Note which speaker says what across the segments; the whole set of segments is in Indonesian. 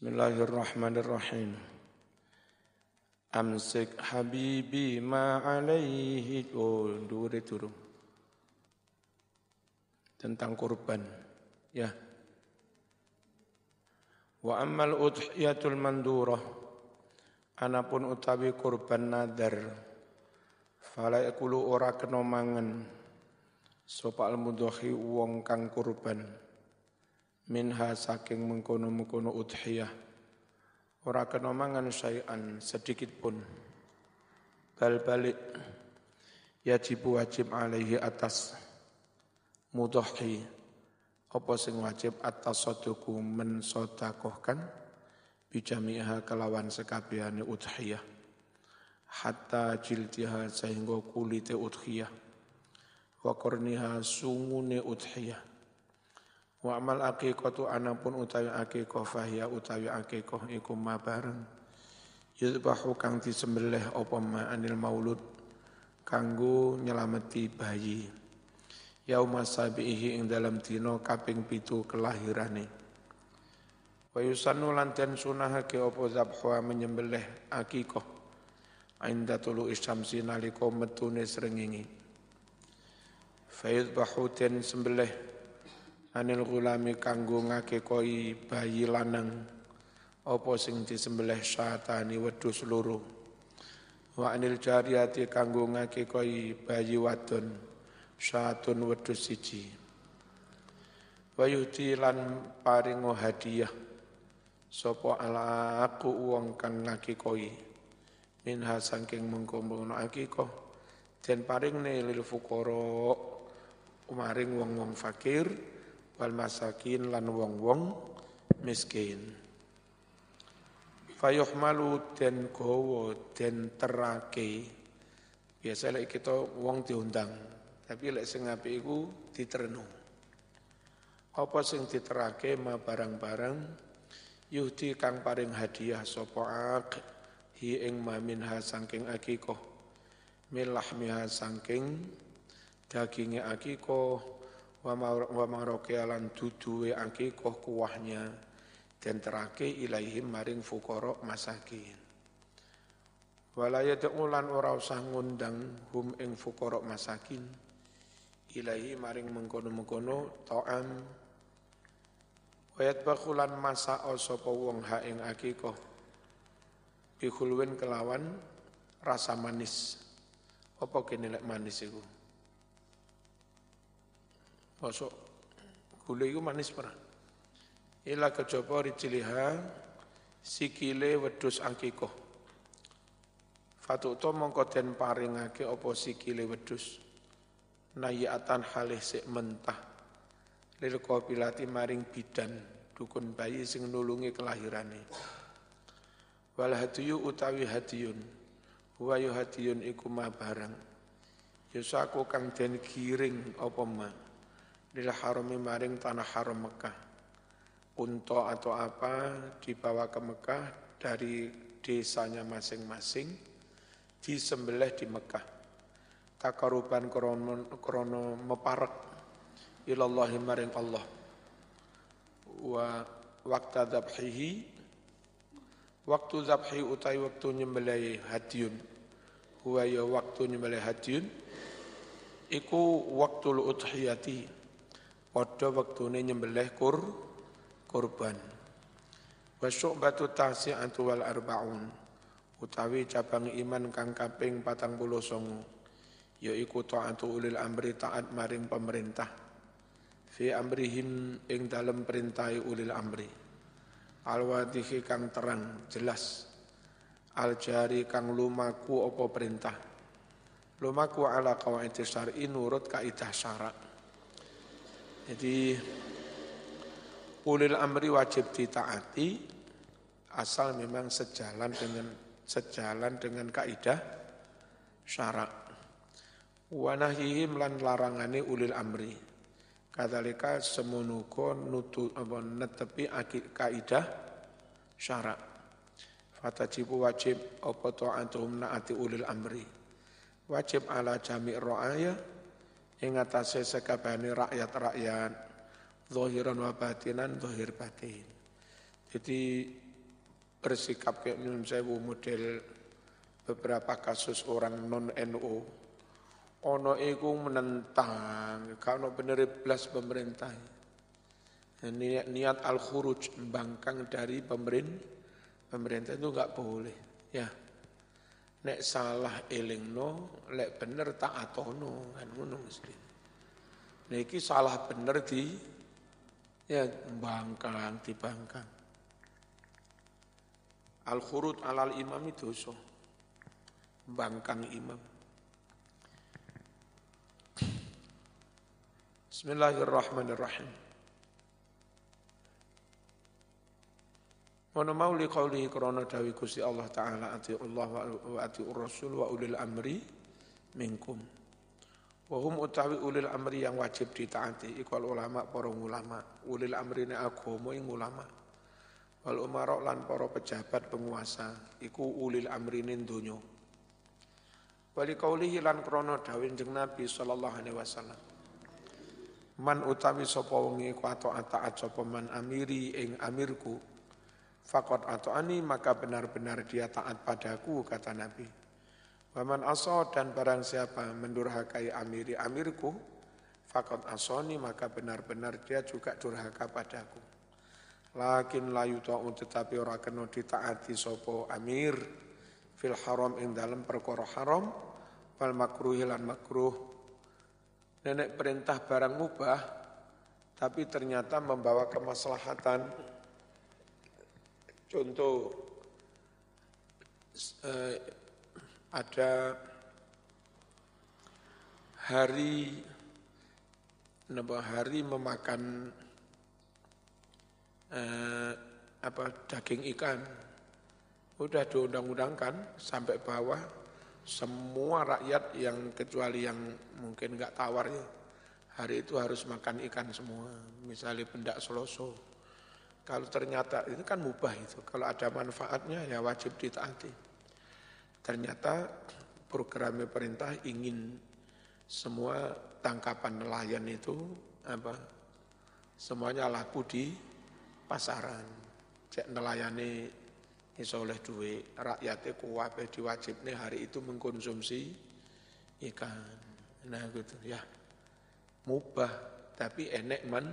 Speaker 1: Bismillahirrahmanirrahim. Amsik habibi ma alaihi oh dure turun. Tentang kurban. Ya. Wa ammal udhiyatul mandurah. Anapun utawi kurban nadar. Fala yakulu ora kena mangan. Sopa al mudhahi wong kang kurban minha saking mengkono-mengkono udhiyah. Ora kena mangan syai'an sedikit pun. Bal balik yajib wajib alaihi atas mudhahi apa sing wajib atas soduku mensodakohkan bijamiha kelawan sekabehane udhiyah. Hatta jildiha sehingga kulite udhiyah. Wa qurniha sungune udhiyah Wa amal aqiqatu anapun utawi aqiqah fahya utawi aqiqah iku ma bareng. Yudbahu kang disembelih apa ma anil maulud kanggo nyelameti bayi. Yauma sabihi ing dalam dina kaping pitu kelahirane. Wa yusannu lan sunahake apa zabha menyembelih aqiqah. Ainda tulu isyamsi nalika metune srengenge. Fayudbahu den sembelih anil gulami kanggo ngakekoi bayi lanang. Apa sing disembelih syatani wedhus loro? Wa anil jariyati kanggo ngakekoi bayi wadon syatun wedhus siji. Wa yuti lan paringo hadiah. Sapa ala aku wong kang ngakekoi? Minha saking mengkono akikoh. Den paringne lil fuqara umaring wong-wong fakir wal masakin lan wong-wong miskin. Fayuhmalu den gowo den terake. Biasa lek kita wong diundang tapi lek sing apik iku diterenung. Apa sing diterake ma barang-barang? Yuhdi kang paring hadiah sapa ak hi ing ma minha saking akikoh. Milahmiha saking daginge akikoh wa maroke alan duduwe akikoh kuahnya dan terake ilaihim maring fukorok masakin. Walaya ulan ora usah ngundang hum ing fukorok masakin ilahi maring mengkono-mengkono ta'am. Wayat bakulan masa sapa wong ha ing akikoh. Bihulwin kelawan rasa manis. Apa lek manis iku Masuk gule itu manis pernah. Ila kejaba rijliha sikile wedhus angkiko. Fatuto mongko den paringake apa sikile wedhus. Nayatan halih sik mentah. Lil pilati maring bidan dukun bayi sing nulungi kelahirane. Wal hadiyu utawi hadiyun. Wa hadiyun iku ma barang. Yusaku kang den giring apa ma lil harami maring tanah haram Mekah. Unta atau apa dibawa ke Mekah dari desanya masing-masing disembelih di Mekah. Takaruban krono, krono meparek ilallahi maring Allah. Wa waktu zabhihi waktu zabhi utai waktu nyembelih hadiyun huwa ya waktu nyembelih hadiyun iku waktu udhiyati Padha wektune nyembelih kur kurban. Wa syu'batu tasi'atu wal arba'un. Utawi cabang iman kang kaping 49 yaiku taatu ulil amri taat maring pemerintah. Fi amrihim ing dalem perintahi ulil amri. Al-wadihi kang terang jelas. Al-jari kang lumaku opo perintah. Lumaku ala qawaid syar'i nurut kaidah syarak. Jadi ulil amri wajib ditaati asal memang sejalan dengan sejalan dengan kaidah syarak. Wanahihim lan larangane ulil amri. Kadzalika semunuko nutu apa netepi kaidah syarak. Fatajibu wajib apa ta'atuhum naati ulil amri. Wajib ala jami' ra'ayah ing atase sekabehane rakyat-rakyat zahiran wa batinan zahir batin. Jadi bersikap kayak nyun sewu model beberapa kasus orang non NU ono iku menentang kalau bener belas pemerintah. Niat, niat al khuruj membangkang dari pemerintah pemerintah itu enggak boleh ya nek salah elingno lek bener tak atono kan ngono mesti. Niki salah bener di ya bangkang dibangkang. Al khurut alal imam itu so bangkang imam. Bismillahirrahmanirrahim Mana mau li qawlihi krana dawi Gusti Allah taala ati Allah wa ati Rasul wa ulil amri minkum. Wa hum utawi ulil amri yang wajib ditaati iku ulama para ulama, ulil amri ne agama ing ulama. Wal umara lan para pejabat penguasa iku ulil amri ning donya. Wali qawlihi lan krana dawi Nabi sallallahu alaihi wasallam. Man utawi sapa wengi ku ataat sapa man amiri ing amirku Fakot atau ani maka benar-benar dia taat padaku kata Nabi. Waman aso dan barang siapa mendurhakai amiri amirku, fakot asoni maka benar-benar dia juga durhaka padaku. Lakin layu ta'u tetapi ora kena ditaati sopo amir fil haram ing dalam perkara haram wal makruh lan makruh. Nenek perintah barang mubah tapi ternyata membawa kemaslahatan Contoh eh, ada hari hari memakan eh, apa daging ikan. Udah diundang-undangkan sampai bawah semua rakyat yang kecuali yang mungkin nggak tawar ya hari itu harus makan ikan semua. Misalnya pendak seloso kalau ternyata itu kan mubah itu, kalau ada manfaatnya ya wajib ditaati. Ternyata program perintah ingin semua tangkapan nelayan itu apa semuanya laku di pasaran. Cek nelayane iso oleh duit, rakyatnya kuwabe diwajib nih hari itu mengkonsumsi ikan. Nah gitu ya. Mubah tapi enek man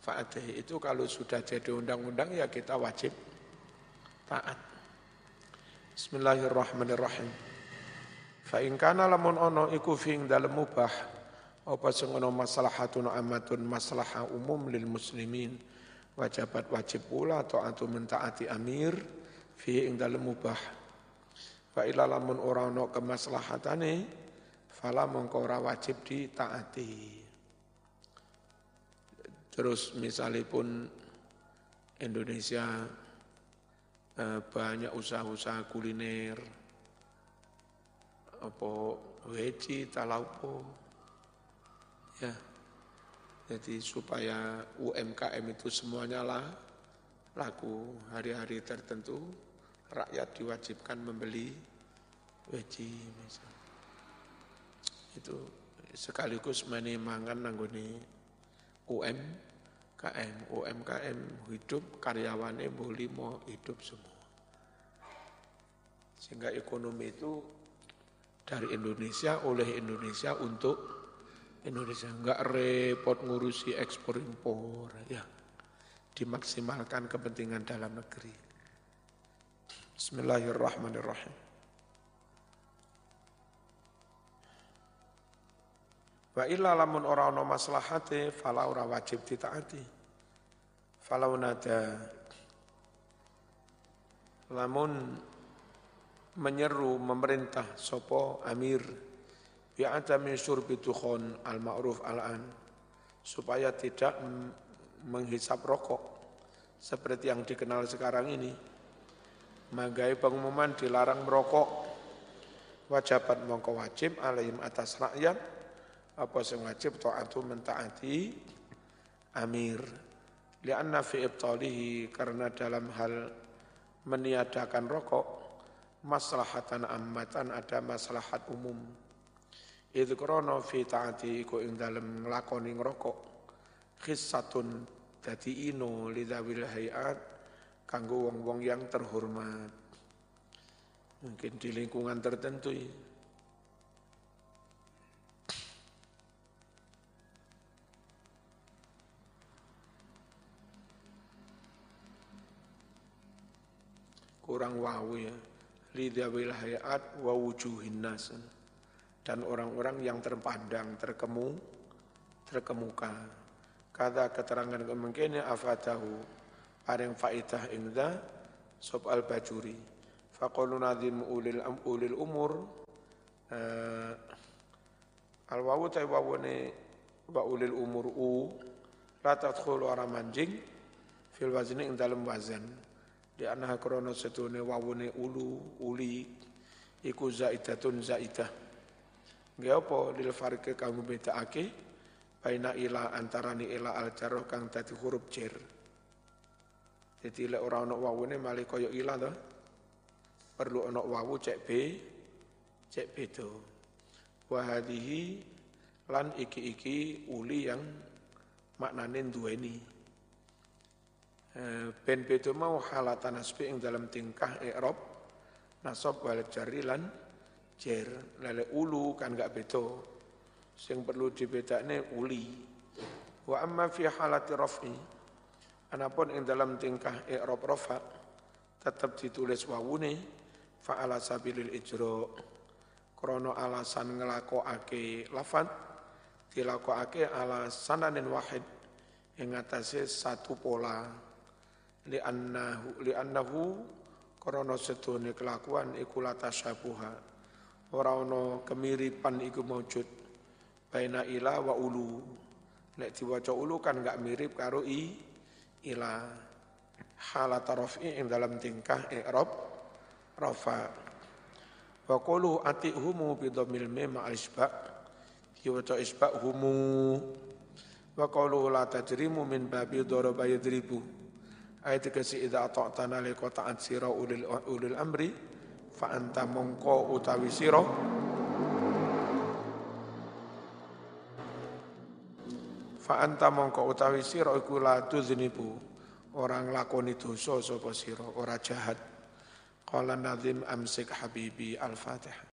Speaker 1: Fa'adih itu kalau sudah jadi undang-undang ya kita wajib taat. Bismillahirrahmanirrahim. Fa'in kana lamun ono iku fing dalam mubah apa sing ono maslahatun amatun maslahah umum lil muslimin wajibat wajib pula taatu mentaati amir fi ing dalam mubah. Fa ila lamun ora ono kemaslahatane fala mongko ora wajib ditaati. Terus misalnya pun Indonesia eh, banyak usaha-usaha kuliner, apa weci, talaupo, ya. Jadi supaya UMKM itu semuanya lah laku hari-hari tertentu rakyat diwajibkan membeli weci misalnya. Itu sekaligus menemangan nanggone UM KM, UMKM hidup, karyawannya mau hidup semua. Sehingga ekonomi itu dari Indonesia, oleh Indonesia untuk Indonesia. Enggak repot ngurusi ekspor impor, ya. Dimaksimalkan kepentingan dalam negeri. Bismillahirrahmanirrahim. Wa illa lamun ora ana maslahate fala ora wajib ditaati. Falau nada lamun menyeru memerintah sopo amir bi min syurbi tukhon al ma'ruf al an supaya tidak menghisap rokok seperti yang dikenal sekarang ini. Magai pengumuman dilarang merokok wajibat mongko wajib alaihim atas rakyat apa sing wajib taatu mentaati amir lianna fi ibtalihi karena dalam hal meniadakan rokok maslahatan ammatan ada maslahat umum idh krono fi taati iku ing dalem nglakoni ngrokok khissatun dadi ino lidawil hayat kanggo wong-wong yang terhormat. Mungkin di lingkungan tertentu ya. Kurang wawu ya. Lidawil hayat wa nas. Dan orang-orang yang terpandang terkemu terkemuka. Kata keterangan kemungkinan afatahu paring faidah ingda sob al bajuri faqalu nadim ulil ulil umur. Uh, al wawu tay wawune wa ulil umur u la tadkhulu ara manjing fil wazni ing dalem wazan di anha krono setune wawune ulu uli iku zaidatun zaidah. Nggih apa lil farqi kamu bedakake baina ila antarani ila al jarh kang dadi huruf jer. Jadi lek ora ana wawune malih kaya ila to. Perlu ana wawu cek b cek beda. Wa hadhihi lan iki-iki uli yang maknane duweni ben beda mau halatan nasbi ing dalam tingkah i'rab nasab wal jarilan jer. Lele ulu kan gak beda sing perlu dibedakne uli. Wa amma fi halati raf'i anapun ing dalam tingkah i'rab rafa tetap ditulis wawune fa ala sabilil ijra krana alasan nglakokake lafat dilakokake ala sananin wahid ing atase satu pola li annahu li annahu krana sedone kelakuan iku la tasyabuha. Ora ana kemiripan iku maujud baina ila wa ulu. Nek diwaca ulu kan enggak mirip karo i ila. Halat rafi ing dalam tingkah i'rab rafa. Wa qulu atihumu bi dhammil mim isba. Diwaca isba humu. Wa qulu la tajrimu min babi daraba yadribu Ayat kasi idza ata'tana li ta'at sira ulil ulil amri fa anta mongko utawi sira. Fa anta mongko utawi sira iku la tuznibu orang lakoni dosa sapa sira ora jahat. Qala nazim amsik habibi al-fatihah